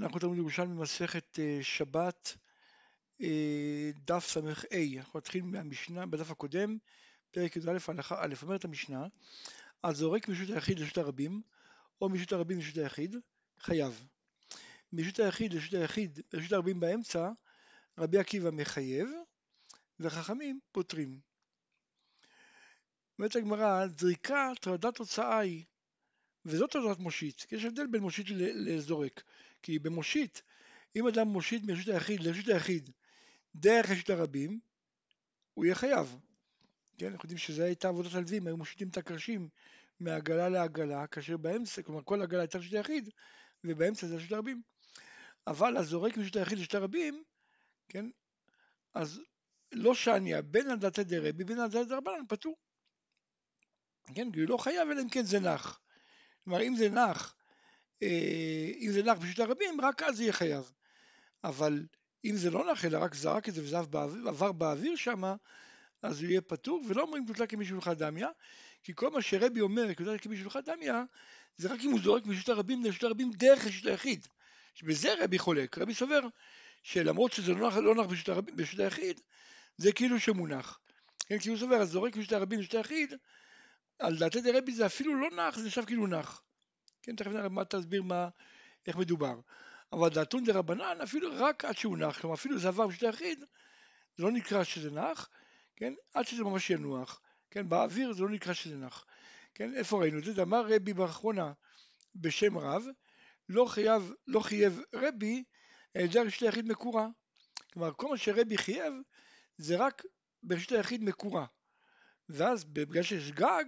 אנחנו תלמוד ירושלמי במסכת אה, שבת, אה, דף ס"ה, אנחנו נתחיל מהמשנה בדף הקודם, פרק י"א הלכה א', אומרת המשנה, אז זורק מרשות היחיד לרשות הרבים, או מרשות הרבים לרשות היחיד, חייב. מרשות היחיד לרשות היחיד, לרשות הרבים באמצע, רבי עקיבא מחייב, וחכמים פותרים. אומרת הגמרא, זריקה טרדת תוצאה היא, וזאת טרדת מושיט, יש הבדל בין מושיט לזורק, כי במושיט, אם אדם מושיט מרשות היחיד לרשות היחיד דרך רשות הרבים, הוא יהיה חייב. כן, אנחנו יודעים שזו הייתה עבודת הלווים, היו מושיטים את הקרשים מעגלה לעגלה, כאשר באמצע, כלומר כל עגלה הייתה רשות היחיד, ובאמצע זה רשות הרבים. אבל הזורק מרשות היחיד לרשות הרבים, כן, אז לא שניה, בין הדתא דרבי, בין הדתא דרבנן, פטור. כן, כי הוא לא חייב, אלא אם כן זה נח. כלומר, אם זה נח, אם זה נח ברשות הרבים, רק אז יהיה חייב. אבל אם זה לא נח, אלא רק זרק את זה וזה עבר באוויר שם, אז הוא יהיה פטור, ולא אומרים תותלה כמשולחא דמיא, כי כל מה שרבי אומר, תותלה כמשולחא דמיא, זה רק אם הוא זורק מרשות הרבים לרשות הרבים דרך רשות היחיד. שבזה רבי חולק, רבי סובר שלמרות שזה לא נח, לא נח ברשות, הרבים, ברשות היחיד, זה כאילו שמונח. כן, כי הוא סובר, אז זורק מרשות הרבים לרשות היחיד, על דעתי דרבי זה אפילו לא נח, זה נחשב כאילו נח. כן, תכף נראה מה תסביר מה, איך מדובר. אבל דעתון דה רבנן, אפילו רק עד שהוא נח, כלומר אפילו זה עבר בשתי יחיד, זה לא נקרא שזה נח, כן, עד שזה ממש ינוח, כן, באוויר זה לא נקרא שזה נח, כן, איפה ראינו את זה? אמר רבי באחרונה בשם רב, לא חייב, לא חייב רבי, על ידי רשת היחיד מקורה. כלומר, כל מה שרבי חייב, זה רק ברשת היחיד מקורה. ואז בגלל שיש גג,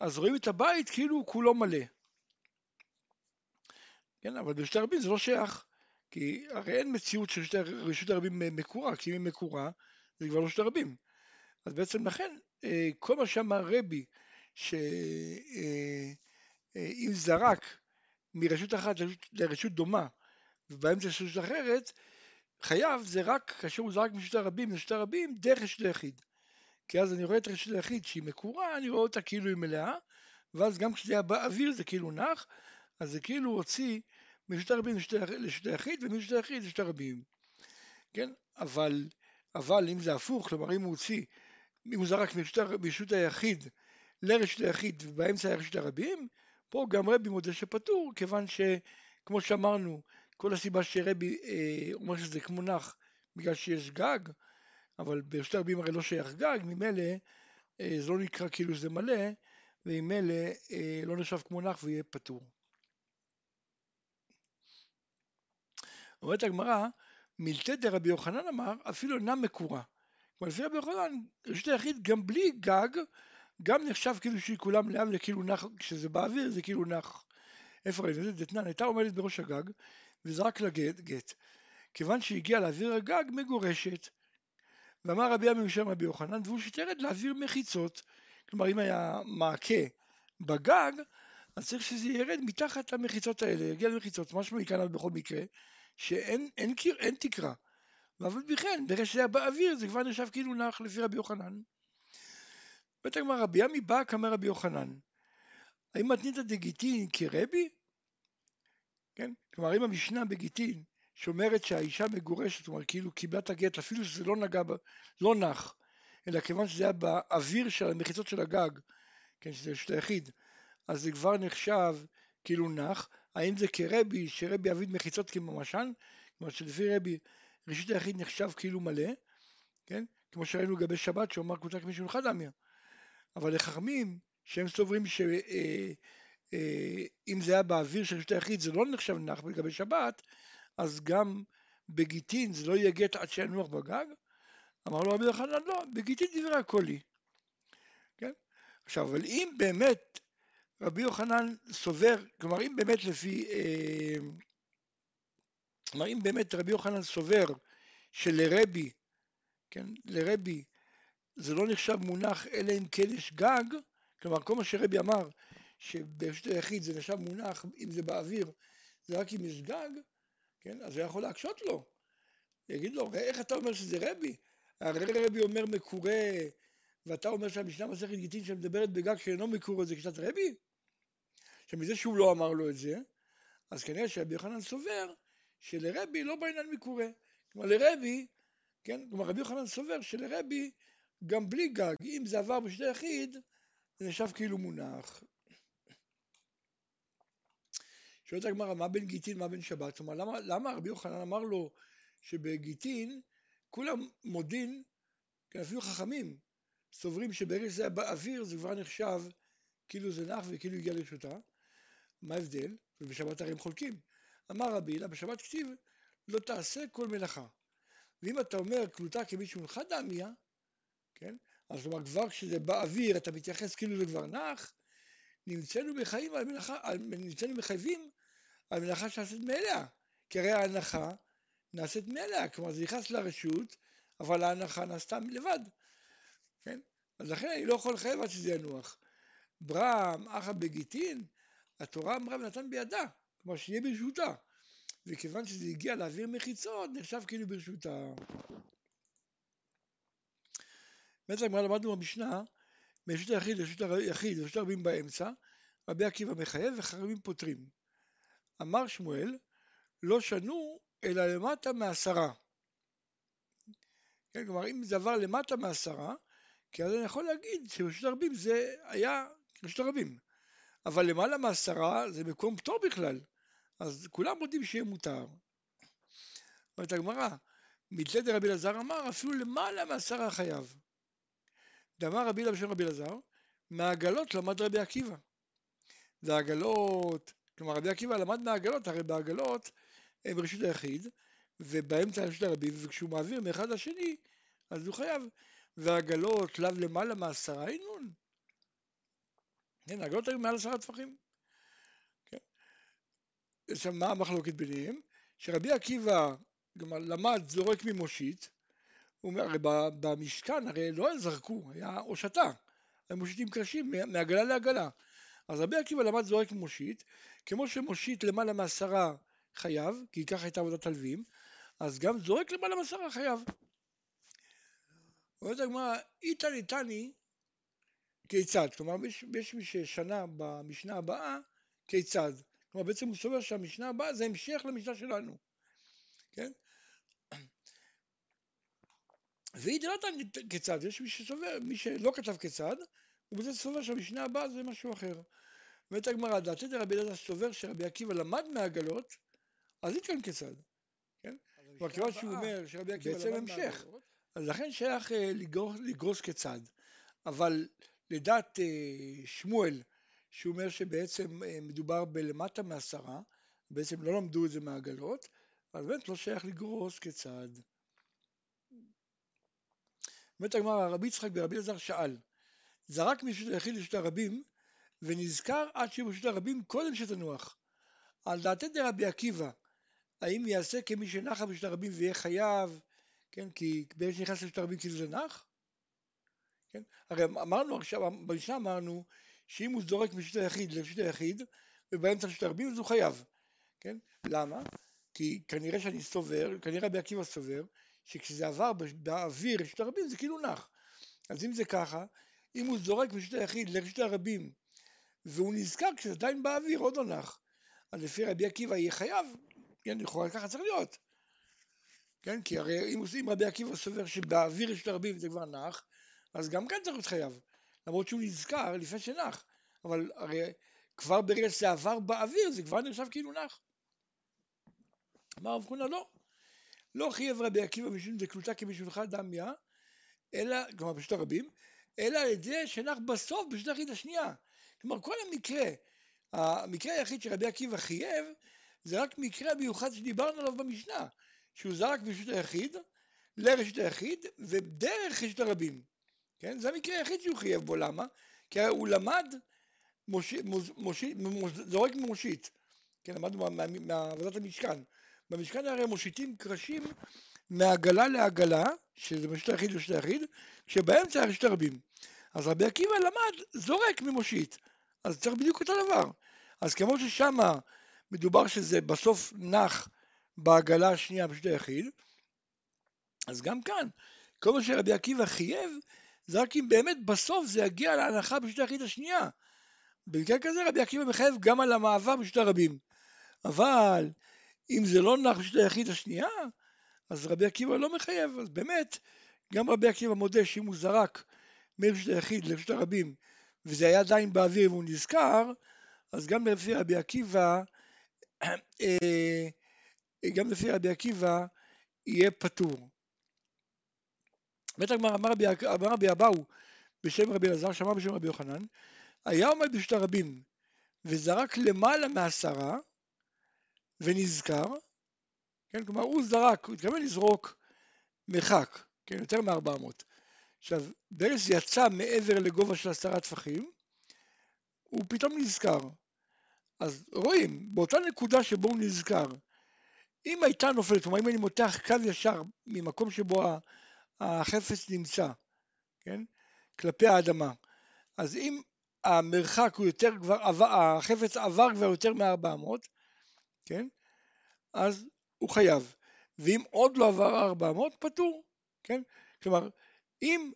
אז רואים את הבית כאילו הוא כולו מלא. כן, אבל ברשות הרבים זה לא שייך, כי הרי אין מציאות של רשות הרבים מקורה, כי אם היא מקורה, זה כבר לא רשות הרבים. אז בעצם לכן, אה, כל מה שאמר רבי, שאם אה, אה, זרק מרשות אחת לרשות דומה, ובאמצע רשות אחרת, חייב זה רק כאשר הוא זרק מרשות הרבים לרשות הרבים דרך רשות היחיד. כי אז אני רואה את רשות היחיד שהיא מקורה, אני רואה אותה כאילו היא מלאה, ואז גם כשזה היה באוויר זה כאילו נח, אז זה כאילו הוציא מרשות הרבים לרשות היחיד ומרשות היחיד לרשות הרבים. כן? אבל, אבל אם זה הפוך, כלומר אם הוא הוציא, אם הוא זרק מרשות היחיד לרשות היחיד ובאמצע היה רשות הרבים, פה גם רבי מודה שפטור, כיוון שכמו שאמרנו, כל הסיבה שרבי אה, אומר שזה כמו נח בגלל שיש גג, אבל ברשות הרבים הרי לא שייך גג, ממילא אה, זה לא נקרא כאילו זה מלא, וממילא אה, לא נחשב כמו נח ויהיה פטור. אומרת הגמרא, מילתא דרבי יוחנן אמר, אפילו אינה מקורה. כלומר, לפי רבי יוחנן, רשות היחיד גם בלי גג, גם נחשב כאילו שהיא כולה מלאה וכאילו נח, כשזה באוויר זה כאילו נח. איפה ראינו את זה? דתנן הייתה עומדת בראש הגג, וזרק לה גט. כיוון שהגיעה לאוויר הגג, מגורשת. ואמר רבי עמי משם רבי יוחנן, והוא שתרד לאוויר מחיצות. כלומר, אם היה מעקה בגג, אז צריך שזה ירד מתחת למחיצות האלה, יגיע למחיצות, משמע מכאן בכל מקרה, שאין אין, אין, אין תקרה. ואף על פי כן, ברגע שזה היה באוויר, זה כבר נחשב כאילו נח לפי רבי יוחנן. בית הגמרא רבי עמי בא כמה רבי יוחנן. האם מתנית דגיטין כרבי? כן? כלומר, אם המשנה בגיטין שאומרת שהאישה מגורשת, כלומר כאילו קיבלה את הגט, אפילו שזה לא נגע, ב, לא נח, אלא כיוון שזה היה באוויר של המחיצות של הגג, כן, שזה של היחיד, אז זה כבר נחשב כאילו נח, האם זה כרבי, שרבי אביד מחיצות כממשן, כלומר שלפי רבי ראשית היחיד נחשב כאילו מלא, כן, כמו שראינו לגבי שבת שאומר קבוצה כמי שמלכד אמיר, אבל לחכמים שהם סוברים שאם אה, אה, זה היה באוויר של ראשית היחיד זה לא נחשב נח לגבי שבת, אז גם בגיטין זה לא יהיה גט עד שינוח בגג, אמר לו רבי יוחנן לא, בגיטין דברי הקולי, כן, עכשיו אבל אם באמת רבי יוחנן סובר, כלומר אם באמת לפי, אה, כלומר אם באמת רבי יוחנן סובר שלרבי, כן, לרבי זה לא נחשב מונח אלא אם כן יש גג, כלומר כל מה שרבי אמר שברשות היחיד זה נחשב מונח אם זה באוויר, זה רק אם יש גג, כן, אז הוא יכול להקשות לו, יגיד לו, איך אתה אומר שזה רבי? הרי רבי אומר מקורה, ואתה אומר שהמשנה מסכת גיטין שמדברת בגג שאינו מקורה זה קצת רבי? שמזה שהוא לא אמר לו את זה, אז כנראה שרבי יוחנן סובר שלרבי לא בעניין מקורה. כלומר לרבי, כן, כלומר רבי יוחנן סובר שלרבי גם בלי גג, אם זה עבר בשתי יחיד, זה נחשב כאילו מונח. שואלת הגמרא, מה בין גיטין, מה בין שבת? כלומר, למה, למה רבי יוחנן אמר לו שבגיטין כולם מודין, כן, אפילו חכמים, סוברים שברגע שזה באוויר זה כבר נחשב כאילו זה נח וכאילו הגיע לרשותה. מה ההבדל? ובשבת הרי הם חולקים. אמר רבי הילה, בשבת כתיב לא תעשה כל מלאכה. ואם אתה אומר קלוטה כמישהו נחה דמיה, כן? אז כלומר כבר כשזה באוויר אתה מתייחס כאילו זה כבר נח, נמצאנו מחייבים על מלאכה, נמצאנו מחייבים על מלאכה שנעשית מאליה. כי הרי ההנחה נעשית מאליה, כלומר זה נכנס לרשות, אבל ההנחה נעשתה לבד. כן? אז לכן אני לא יכול לחייב עד שזה ינוח. ברם, אחא בגיטין, התורה אמרה ונתן בידה, כלומר שיהיה ברשותה. וכיוון שזה הגיע לאוויר מחיצות, נחשב כאילו ברשותה. באמת הגמרא למדנו במשנה, מרשות היחיד לרשות היחיד ורשות הרבים באמצע, רבי עקיבא מחייב וחרבים פותרים. אמר שמואל, לא שנו אלא למטה מעשרה. כן, כלומר אם זה עבר למטה מעשרה, כי אז אני יכול להגיד שרשות הרבים זה היה רשות הרבים. אבל למעלה מעשרה זה מקום פטור בכלל, אז כולם יודעים שיהיה מותר. אומרת הגמרא, מתלי דרבי אלעזר אמר אפילו למעלה מעשרה חייב. דאמר רבי אלעזר רבי אלעזר, מהעגלות למד רבי עקיבא. והעגלות, כלומר רבי עקיבא למד מהעגלות, הרי בעגלות הם רשות היחיד, ובאמצע רשות הרבים, וכשהוא מעביר מאחד לשני, אז הוא חייב. והעגלות לאו למעלה מעשרה אינון. כן, העגלות היו מעל עשרה טפחים. כן. עכשיו, מה המחלוקת ביניהם? שרבי עקיבא כלומר, למד זורק ממושיט, הוא אומר, הרי במשכן הרי לא זרקו, היה הושטה, היו מושיטים קרשים מעגלה לעגלה. אז רבי עקיבא למד זורק ממושיט, כמו שמושיט למעלה מעשרה חייב, כי ככה הייתה עבודת הלווים, אז גם זורק למעלה מעשרה חייב. אומרת הגמרא, איתא ניתני כיצד? כלומר, יש, יש מי ששנה במשנה הבאה כיצד. כלומר, בעצם הוא סובר שהמשנה הבאה זה המשך למשנה שלנו. כן? ואיתא לא כיצד, יש מי שסובר, מי שלא כתב כיצד, הוא בזה סובר שהמשנה הבאה זה משהו אחר. אומרת הגמרא, דעתי דרבי אלעזר סובר שרבי עקיבא למד מהעגלות, אז איתכן כיצד. כן? כלומר, כיוון שהוא אומר שרבי עקיבא למד מהעגלות, אז לכן שייך אה, לגרוס, כצד. אבל לדעת אה, שמואל, שהוא אומר שבעצם אה, מדובר בלמטה מעשרה, בעצם לא למדו את זה מהעגלות, אז באמת לא שייך לגרוס כצד. באמת הגמרא, רבי יצחק ברבי אלעזר שאל, זרק מרשות היחיד לרשות הרבים, ונזכר עד שיהיו ברשות הרבים קודם שתנוח. על דעתי דרבי עקיבא, האם יעשה כמי שנחה ברשות הרבים ויהיה חייב כן? כי ברגע שנכנס לשת הרבים כאילו זה נח, כן? הרי אמרנו עכשיו, במשנה אמרנו שאם הוא זורק משת היחיד לשת היחיד ובאמצע שת הרבים אז הוא חייב, כן? למה? כי כנראה שאני סובר, כנראה רבי עקיבא סובר, שכשזה עבר באוויר לשת הרבים זה כאילו נח. אז אם זה ככה, אם הוא זורק משת היחיד לרשות הרבים והוא נזכר כשזה עדיין באוויר עוד לא נח, אז לפי רבי עקיבא יהיה חייב, כן, לכאורה ככה צריך להיות. כן? כי הרי אם, אם רבי עקיבא סובר שבאוויר יש תרבים זה כבר נח, אז גם כאן צריך להיות חייב. למרות שהוא נזכר לפני שנח, אבל הרי כבר ברגע שזה עבר באוויר זה כבר נחשב כאילו נח. אמר רב חונה לא, לא חייב רבי עקיבא משום דקלותה כמשולחה דמיה, אלא, כלומר פשוט הרבים, אלא על ידי שנח בסוף בשביל היחיד השנייה. כלומר כל המקרה, המקרה היחיד שרבי עקיבא חייב, זה רק מקרה מיוחד שדיברנו עליו במשנה. שהוא זרק מרשות היחיד לרשות היחיד ודרך רשות הרבים. כן? זה המקרה היחיד שהוא חייב בו, למה? כי הוא למד. זורק ממושיט. כן, למדנו מעבודת המשכן. במשכן הרי מושיטים קרשים מעגלה לעגלה, שזה מרשות היחיד לרשות היחיד, שבאמצע רשות הרבים. אז רבי עקיבא למד זורק ממושיט. אז צריך בדיוק אותו דבר. אז כמו ששמה מדובר שזה בסוף נח בעגלה השנייה פשוט היחיד. אז גם כאן, כל מה שרבי עקיבא חייב, זה רק אם באמת בסוף זה יגיע להנחה פשוט היחיד השנייה. במקרה כזה רבי עקיבא מחייב גם על המעבר פשוט הרבים. אבל אם זה לא נח בשביל היחיד השנייה, אז רבי עקיבא לא מחייב, אז באמת, גם רבי עקיבא מודה שאם הוא זרק מרשת היחיד לרשת הרבים, וזה היה עדיין באוויר והוא נזכר, אז גם לפי רבי עקיבא, אה, גם לפי רבי עקיבא יהיה פטור. בית הגמרא אמר רבי אבאו בשם רבי אלעזר, שמע בשם רבי יוחנן, היה עומד בשתי הרבים וזרק למעלה מעשרה ונזכר, כן, כלומר הוא זרק, הוא התכוון לזרוק מרחק, כן, יותר מ-400. עכשיו, ברגע יצא מעבר לגובה של עשרה טפחים, הוא פתאום נזכר. אז רואים, באותה נקודה שבו הוא נזכר, אם הייתה נופלת, כלומר אם אני מותח קו ישר ממקום שבו החפץ נמצא, כן, כלפי האדמה, אז אם המרחק הוא יותר כבר, החפץ עבר כבר יותר מ-400, כן, אז הוא חייב, ואם עוד לא עבר 400, פטור, כן, כלומר, אם,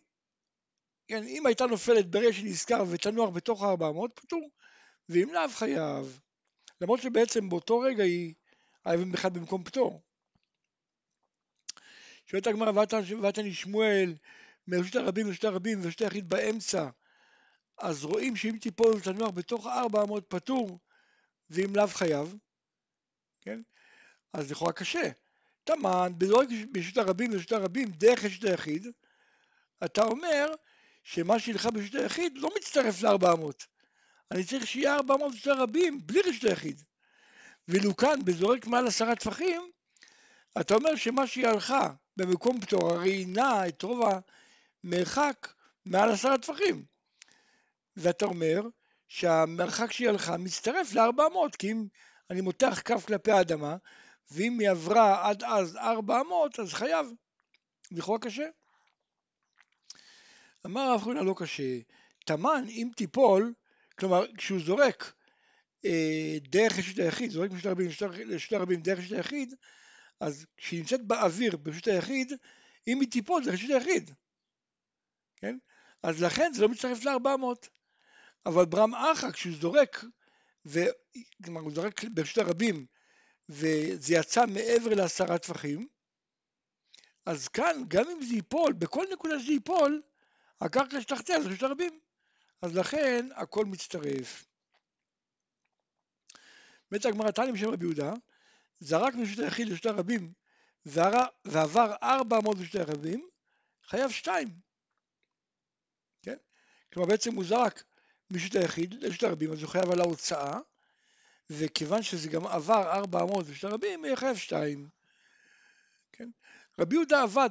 כן, אם הייתה נופלת ברגע שנזכר ותנוח בתוך ה-400, פטור, ואם לאו חייב, למרות שבעצם באותו רגע היא האבן בכלל במקום פטור. שואלת הגמרא, ואתני שמואל מרשות הרבים לרשות הרבים ורשות היחיד באמצע, אז רואים שאם תיפול ותנוח בתוך ה-400 פטור, ואם לאו חייב, כן? אז לכאורה קשה. תמן, בזורק ברשות הרבים לרשות הרבים דרך רשות היחיד, אתה אומר שמה שהלכה ברשות היחיד לא מצטרף ל-400. אני צריך שיהיה 400 רשות הרבים בלי רשות היחיד. ואילו כאן, בזורק מעל עשרה טפחים, אתה אומר שמה שהיא הלכה במקום פטור, הרי נעה את רוב המרחק מעל עשרה טפחים. ואתה אומר שהמרחק שהיא הלכה מצטרף ל-400, כי אם אני מותח כף כלפי האדמה, ואם היא עברה עד אז 400, אז חייב. לכאורה קשה. אמר הרב חונה לא קשה, תמן אם תיפול, כלומר כשהוא זורק אה, דרך רשות היחיד, זורק מרשות הרבים לרשות הרבים דרך רשות היחיד, אז כשהיא נמצאת באוויר ברשות היחיד, אם היא תיפול זה רשות היחיד, כן? אז לכן זה לא מצטרף ל-400. אבל ברם אחא כשהוא זורק, ו... כלומר הוא זורק ברשות הרבים וזה יצא מעבר לעשרה טפחים, אז כאן גם אם זה ייפול, בכל נקודה שזה ייפול, הקרקע שתחתיה זה רשות הרבים. אז לכן הכל מצטרף. מת הגמרא תניא בשם רבי יהודה, זרק מרשות היחיד לרשות הרבים ועבר ארבע אמות רשות הרבים, חייב שתיים. כן? כלומר בעצם הוא זרק מרשות היחיד לרשות הרבים, אז הוא חייב על ההוצאה, וכיוון שזה גם עבר ארבע אמות רשות הרבים, יהיה חייב שתיים. כן? רבי יהודה עבד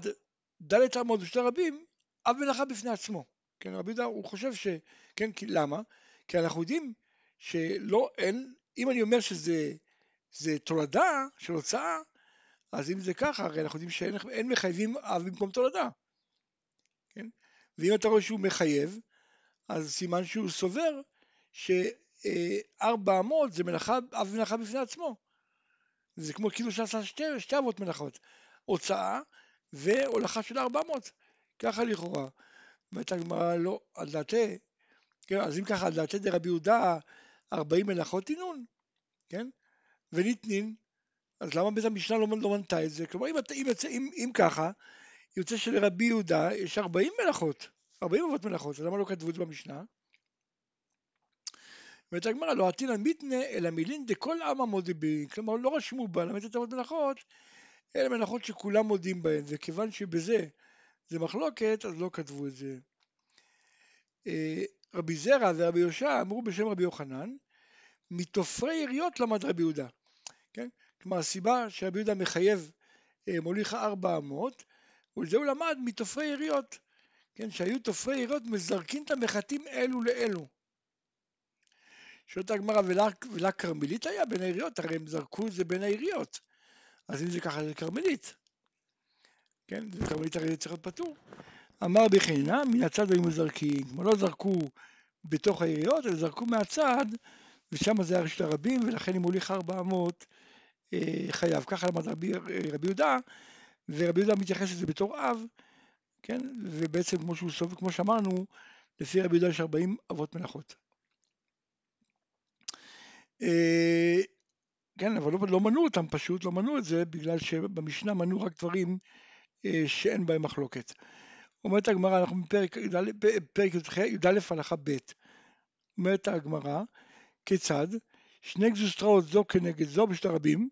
דלת אמות רשות הרבים, אב מלאכה בפני עצמו. כן, רבי יהודה הוא חושב ש... כן, כי, למה? כי אנחנו יודעים שלא, אין, אם אני אומר שזה זה תולדה של הוצאה, אז אם זה ככה, הרי אנחנו יודעים שאין מחייבים אב במקום תולדה. כן? ואם אתה רואה שהוא מחייב, אז סימן שהוא סובר שארבע אמות זה מלאכה, אב מלאכה בפני עצמו. זה כמו כאילו שעשה שתי, שתי אבות מלאכות, הוצאה והולכה של ארבע אמות, ככה לכאורה. אומרת הגמרא לא, על דעתי, כן, אז אם ככה על דעתי דרבי יהודה ארבעים מלאכות אינון, כן? וניתנין, אז למה בית המשנה לא, לא מנתה את זה? כלומר אם, אם, אם, אם ככה, יוצא שלרבי יהודה יש ארבעים מלאכות, ארבעים אבות מלאכות, אז למה לא כתבו את זה במשנה? אומרת הגמרא לא עתינא מיתנה אלא מילין דכל מודי בי, כלומר לא רשמו בה ל"ט אבות מלאכות, אלה מלאכות שכולם מודים בהן, וכיוון שבזה זה מחלוקת, אז לא כתבו את זה. אה, רבי זרע ורבי יושע אמרו בשם רבי יוחנן, מתופרי יריות למד רבי יהודה. כן? כלומר הסיבה שרבי יהודה מחייב אה, ארבע אמות, ולזה הוא למד מתופרי יריות. כן? שהיו תופרי יריות מזרקים את המחטים אלו לאלו. שואלת הגמרא, ולה כרמלית היה בין העיריות? הרי הם זרקו את זה בין העיריות. אז אם זה ככה זה כרמלית. כן, זה כרמלית הרי צריך להיות פטור. אמר בחינם, מן הצד היו מזרקים. כלומר לא זרקו בתוך העיריות, אלא זרקו מהצד, ושם זה היה רשת הרבים, ולכן אם הוליך ארבע אמות אה, חייב. ככה למד רבי, רבי יהודה, ורבי יהודה מתייחס לזה בתור אב, כן, ובעצם כמו שהוא סובר, כמו שאמרנו, לפי רבי יהודה יש 40 אבות מלאכות. אה, כן, אבל לא, לא מנעו אותם פשוט, לא מנעו את זה בגלל שבמשנה מנעו רק דברים אה, שאין בהם מחלוקת. אומרת הגמרא, אנחנו בפרק י"א הלכה ב', אומרת הגמרא, כיצד? שני גזוסטראות זו כנגד זו בשת הרבים,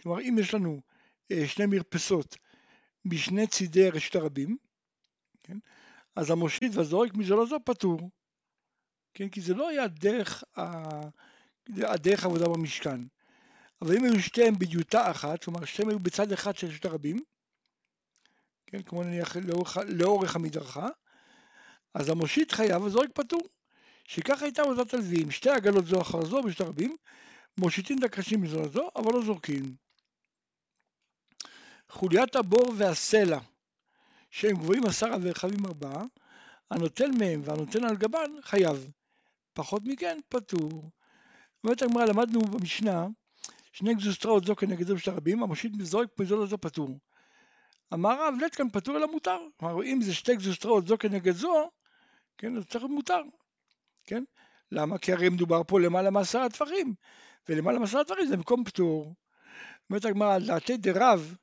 כלומר אם יש לנו אה, שני מרפסות משני צידי רשת הרבים, כן? אז המושיט והזורק מזו לזו פטור, כן? כי זה לא היה דרך, ה... הדרך העבודה במשכן. אבל אם היו שתיהם בדיוטה אחת, כלומר שתיהם היו בצד אחד של רשת הרבים, כן, כמו נניח לאורך, לאורך המדרכה, אז המושיט חייב וזורק פטור. שככה הייתה עבודת הלווים, שתי עגלות זו אחר זו בשתי רבים, מושיטים את הקרשים מזו לזו, אבל לא זורקים. חוליית הבור והסלע, שהם גבוהים עשרה ורחבים ארבעה, הנוטל מהם והנותן על גבן חייב. פחות מכן פטור. אומרת הגמרא, למדנו במשנה שני גזוסטראות זו כנגד זו בשתי רבים, המושיט מזורק מזו לזו פטור. אמר רב, לט כאן פטור אלא מותר. כלומר, אם זה שתי גזוסטראות זו כנגד זו, כן, אז צריך מותר. כן? למה? כי הרי מדובר פה למעלה מעשרה טפחים, ולמעלה מעשרה טפחים זה מקום פטור. אומרת הגמרא, על דעתי דרב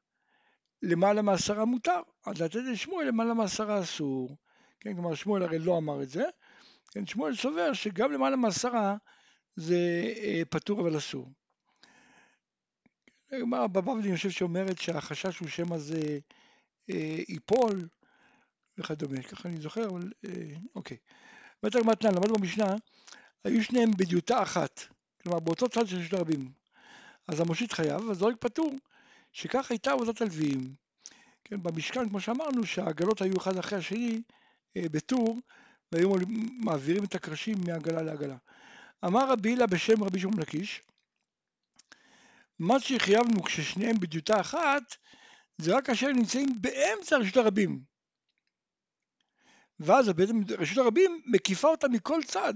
למעלה מעשרה מותר, על דעתי דשמואל למעלה מעשרה אסור. כן, כלומר שמואל הרי לא אמר את זה, כן, שמואל סובר שגם למעלה מעשרה זה אה, פטור אבל אסור. הגמרא בבבלי אני חושב שאומרת שהחשש הוא שמא זה אה, ייפול וכדומה, ככה אני זוכר, אבל אה, אוקיי. אומרת הגמרא תנן, למדנו במשנה, היו שניהם בדיוטה אחת, כלומר באותו צד של שני רבים. אז המושיט חייב, הזורק פטור, שכך הייתה עבודת הלוויים. כן, במשכן, כמו שאמרנו, שהעגלות היו אחד אחרי השני אה, בטור, והיו מעבירים את הקרשים מעגלה לעגלה. אמר רבי הילה בשם רבי שמעון לקיש, מה שחייבנו כששניהם בדיוטה אחת, זה רק כאשר נמצאים באמצע רשות הרבים. ואז בעצם רשות הרבים מקיפה אותה מכל צד.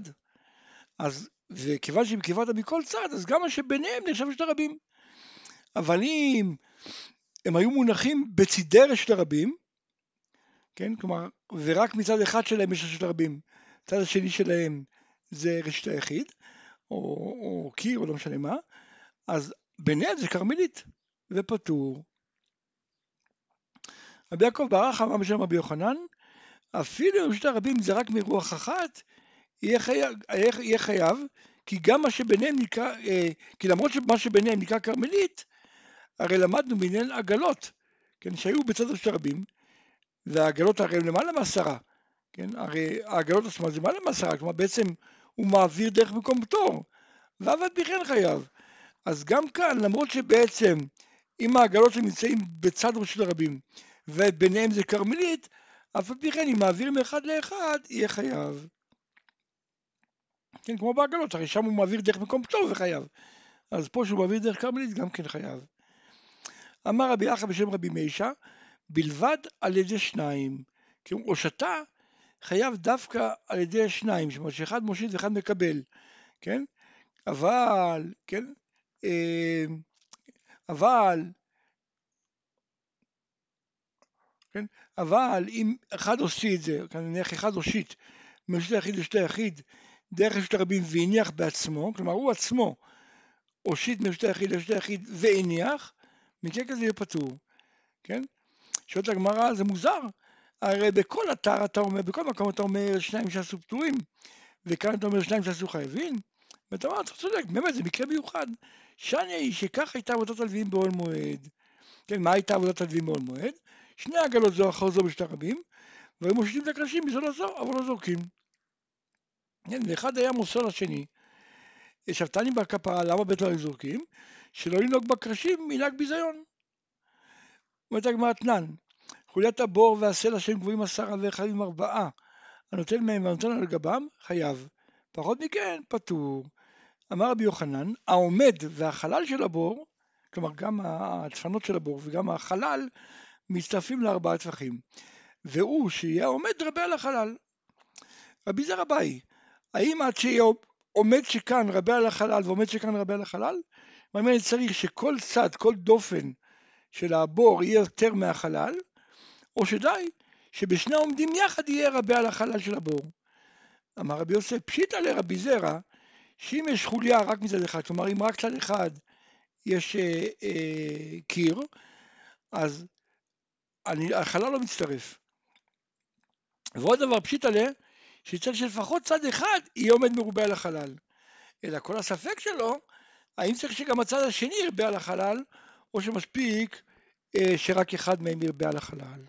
אז וכיוון שהיא מקיפה אותה מכל צד, אז גם מה שביניהם נחשב רשות הרבים. אבל אם הם היו מונחים בצידי רשות הרבים, כן, כלומר, ורק מצד אחד שלהם יש רשות הרבים, הצד השני שלהם זה רשות היחיד, או, או קיר, או לא משנה מה, אז ביניהם זה כרמלית, ופטור. רבי יעקב ברח אמר בשם רבי יוחנן, אפילו אם רשות הרבים זה רק מרוח אחת, יהיה חייב, יהיה חייב כי גם מה שביניהם נקרא, אה, כי למרות שמה שביניהם נקרא כרמלית, הרי למדנו בעניין עגלות, כן, שהיו בצד רשות הרבים, והעגלות הרי הם למעלה מעשרה, כן, הרי העגלות עצמן זה למעלה מעשרה, כלומר בעצם הוא מעביר דרך מקום פטור, ואף על כן חייב. אז גם כאן, למרות שבעצם אם העגלות נמצאים בצד רשות הרבים, וביניהם זה כרמלית, אף על פי כן אם מעביר מאחד לאחד, יהיה חייב. כן, כמו בעגלות, הרי שם הוא מעביר דרך מקום פטור וחייב. אז פה שהוא מעביר דרך כרמלית גם כן חייב. אמר רבי אחא בשם רבי מישה, בלבד על ידי שניים. כי הושטה חייב דווקא על ידי שניים, זאת אומרת שאחד מושיט ואחד מקבל, כן? אבל, כן? אה, אבל כן? אבל אם אחד עושה את זה, נניח אחד הושיט משתי יחיד לשתי יחיד דרך רשות הרבים והניח בעצמו, כלומר הוא עצמו הושיט משתי יחיד לשתי יחיד והניח, מקרה כזה יהיה פטור, כן? שואלת הגמרא, זה מוזר, הרי בכל אתר אתה אומר, בכל מקום אתה אומר שניים שעשו פטורים, וכאן אתה אומר שניים שעשו חייבים, ואתה אומר, אתה צודק, באמת זה מקרה מיוחד. שאני שכך הייתה עבודת הלווים באוהל מועד. כן, מה הייתה עבודת הלווים באוהל מועד? שני עגלות זו אחר זו בשתי רבים, והיו מושיטים את הקרשים מזו לזו, אבל לא זורקים. כן, ואחד היה מוסר לשני. שבתני בכפרה, למה בית לא זורקים? שלא לנהוג בקרשים מנהג ביזיון. אומרת הגמרא תנן, חוליית הבור והסלע שהם גבוהים עשרה ורחבים ארבעה, הנותן מהם והנותן על גבם, חייב. פחות מכן, פטור. אמר רבי יוחנן, העומד והחלל של הבור, כלומר גם הדפנות של הבור וגם החלל, מצטרפים לארבעה טפחים. והוא שיהיה עומד רבה על החלל. רבי זר אביי, האם עד שיהיה עומד שכאן רבה על החלל ועומד שכאן רבה על החלל? מה צריך שכל צד, כל דופן של הבור יהיה יותר מהחלל, או שדי שבשני העומדים יחד יהיה רבה על החלל של הבור. אמר רבי יוסף, פשיטא לרבי זרע, שאם יש חוליה רק מצד אחד, כלומר אם רק צד אחד יש אה, אה, קיר, אז אני, החלל לא מצטרף. ועוד דבר פשיט עליה, שצריך שלפחות צד אחד יהיה עומד מרובה על החלל. אלא כל הספק שלו, האם צריך שגם הצד השני ירבה על החלל, או שמספיק אה, שרק אחד מהם ירבה על החלל.